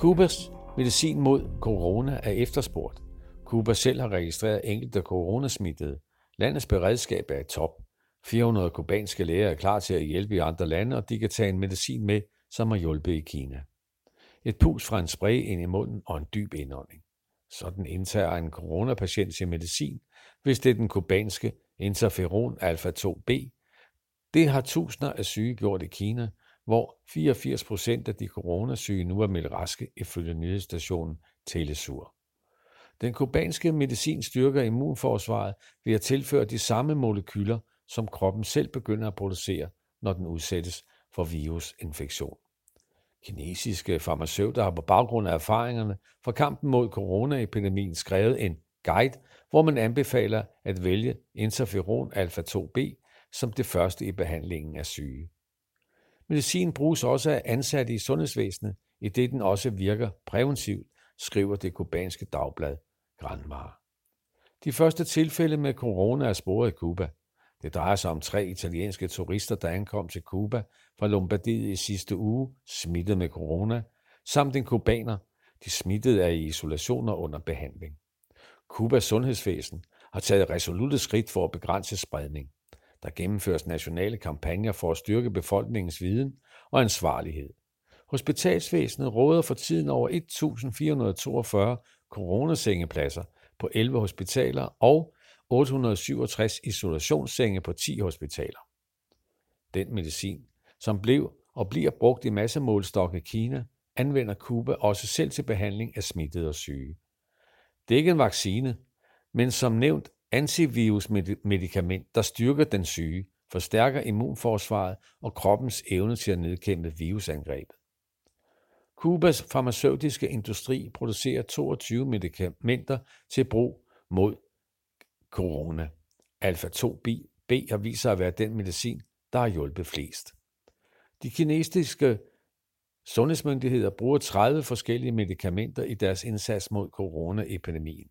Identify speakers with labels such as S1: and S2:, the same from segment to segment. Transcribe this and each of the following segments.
S1: Kubas medicin mod corona er efterspurgt. Kuba selv har registreret enkelte coronasmittede. Landets beredskab er i top. 400 kubanske læger er klar til at hjælpe i andre lande, og de kan tage en medicin med, som har hjulpet i Kina. Et pus fra en spray ind i munden og en dyb indånding. Sådan indtager en coronapatient sin medicin, hvis det er den kubanske interferon alfa-2b. Det har tusinder af syge gjort i Kina, hvor 84 procent af de coronasyge nu er meldt raske ifølge nyhedsstationen Telesur. Den kubanske medicin styrker immunforsvaret ved at tilføre de samme molekyler, som kroppen selv begynder at producere, når den udsættes for virusinfektion. Kinesiske farmaceuter har på baggrund af erfaringerne fra kampen mod coronaepidemien skrevet en guide, hvor man anbefaler at vælge interferon alfa-2b som det første i behandlingen af syge. Medicin bruges også af ansatte i sundhedsvæsenet, i det den også virker præventivt, skriver det kubanske dagblad Granmar. De første tilfælde med corona er sporet i Cuba. Det drejer sig om tre italienske turister, der ankom til Cuba fra Lombardiet i sidste uge, smittet med corona, samt en kubaner. De smittede er i isolation og under behandling. Kubas sundhedsvæsen har taget resolutte skridt for at begrænse spredning. Der gennemføres nationale kampagner for at styrke befolkningens viden og ansvarlighed. Hospitalsvæsenet råder for tiden over 1.442 coronasengepladser på 11 hospitaler og 867 isolationssenge på 10 hospitaler. Den medicin, som blev og bliver brugt i massemålstok i Kina, anvender Cuba også selv til behandling af smittede og syge. Det er ikke en vaccine, men som nævnt antivirusmedikament, der styrker den syge, forstærker immunforsvaret og kroppens evne til at nedkæmpe virusangrebet. Kubas farmaceutiske industri producerer 22 medicamenter til brug mod corona. Alpha-2B har vist sig at være den medicin, der har hjulpet flest. De kinesiske sundhedsmyndigheder bruger 30 forskellige medicamenter i deres indsats mod coronaepidemien.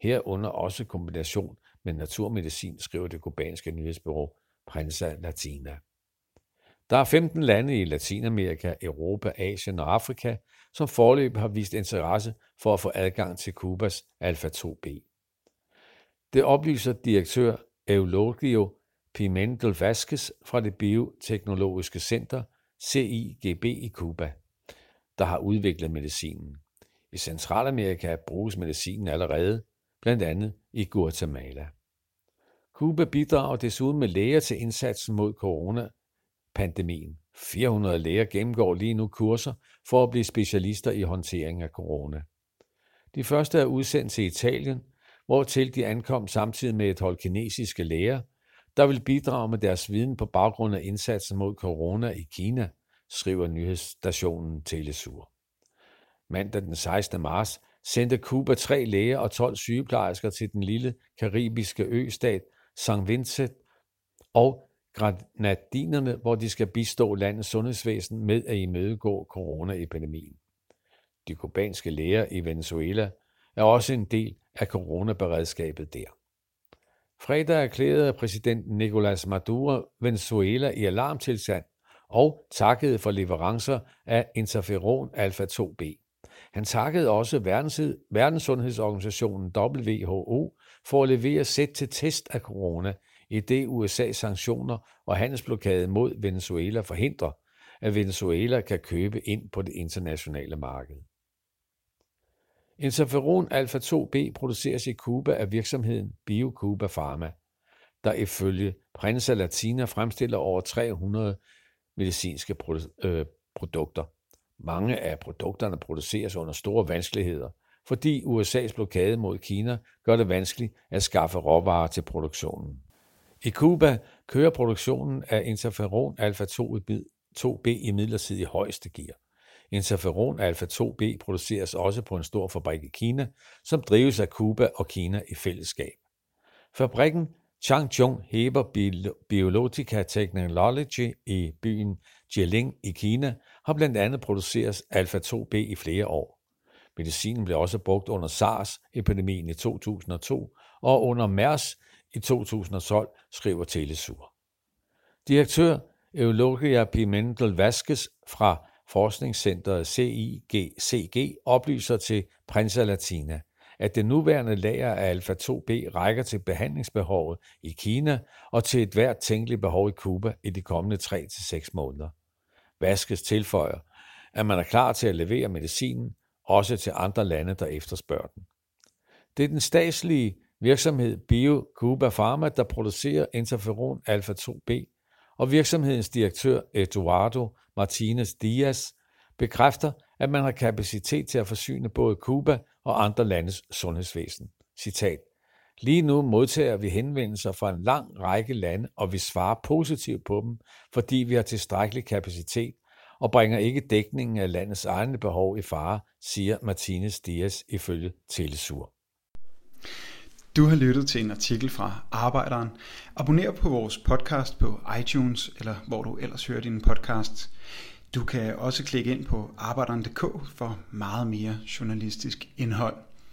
S1: Herunder også kombination med naturmedicin, skriver det kubanske nyhedsbyrå Prensa Latina. Der er 15 lande i Latinamerika, Europa, Asien og Afrika, som forløb har vist interesse for at få adgang til Kubas alfa-2b. Det oplyser direktør Eulogio Pimentel Vasquez fra det Bioteknologiske Center CIGB i Cuba, der har udviklet medicinen. I Centralamerika bruges medicinen allerede, blandt andet i Guatemala. Cuba bidrager desuden med læger til indsatsen mod coronapandemien. 400 læger gennemgår lige nu kurser for at blive specialister i håndtering af corona. De første er udsendt til Italien, hvortil de ankom samtidig med et hold kinesiske læger, der vil bidrage med deres viden på baggrund af indsatsen mod corona i Kina, skriver nyhedsstationen Telesur. Mandag den 16. marts sendte Cuba tre læger og 12 sygeplejersker til den lille karibiske østat St. Vincent og Granadinerne, hvor de skal bistå landets sundhedsvæsen med at imødegå coronaepidemien. De kubanske læger i Venezuela er også en del af coronaberedskabet der. Fredag erklærede præsident Nicolás Maduro Venezuela i alarmtilstand og takkede for leverancer af interferon alfa-2b. Han takkede også Verdenssundhedsorganisationen WHO for at levere sæt til test af corona, i det USA's sanktioner og handelsblokade mod Venezuela forhindrer, at Venezuela kan købe ind på det internationale marked. Interferon alfa-2b produceres i Cuba af virksomheden BioCuba Pharma, der ifølge Prensa Latina fremstiller over 300 medicinske øh, produkter. Mange af produkterne produceres under store vanskeligheder, fordi USA's blokade mod Kina gør det vanskeligt at skaffe råvarer til produktionen. I Cuba kører produktionen af interferon alfa-2b i midlertidig højeste gear. Interferon alfa-2b produceres også på en stor fabrik i Kina, som drives af Cuba og Kina i fællesskab. Fabrikken Changchun Heber Biologica Technology i byen Jilin i Kina har blandt andet produceret alfa-2b i flere år. Medicinen blev også brugt under SARS-epidemien i 2002 og under MERS i 2012, skriver Telesur. Direktør Eulogia Pimentel Vasquez fra Forskningscenteret CIGCG oplyser til Prinsa Latina, at det nuværende lager af alfa-2b rækker til behandlingsbehovet i Kina og til et hvert tænkeligt behov i Cuba i de kommende 3-6 måneder. Vaskes tilføjer, at man er klar til at levere medicinen også til andre lande, der efterspørger den. Det er den statslige virksomhed Bio Cuba Pharma, der producerer interferon alfa-2b, og virksomhedens direktør Eduardo Martinez Diaz bekræfter, at man har kapacitet til at forsyne både Cuba og andre landes sundhedsvæsen. Citat. Lige nu modtager vi henvendelser fra en lang række lande, og vi svarer positivt på dem, fordi vi har tilstrækkelig kapacitet og bringer ikke dækningen af landets egne behov i fare, siger Martinez Dias ifølge Telesur.
S2: Du har lyttet til en artikel fra Arbejderen. Abonner på vores podcast på iTunes, eller hvor du ellers hører din podcast. Du kan også klikke ind på arbejderen.dk for meget mere journalistisk indhold.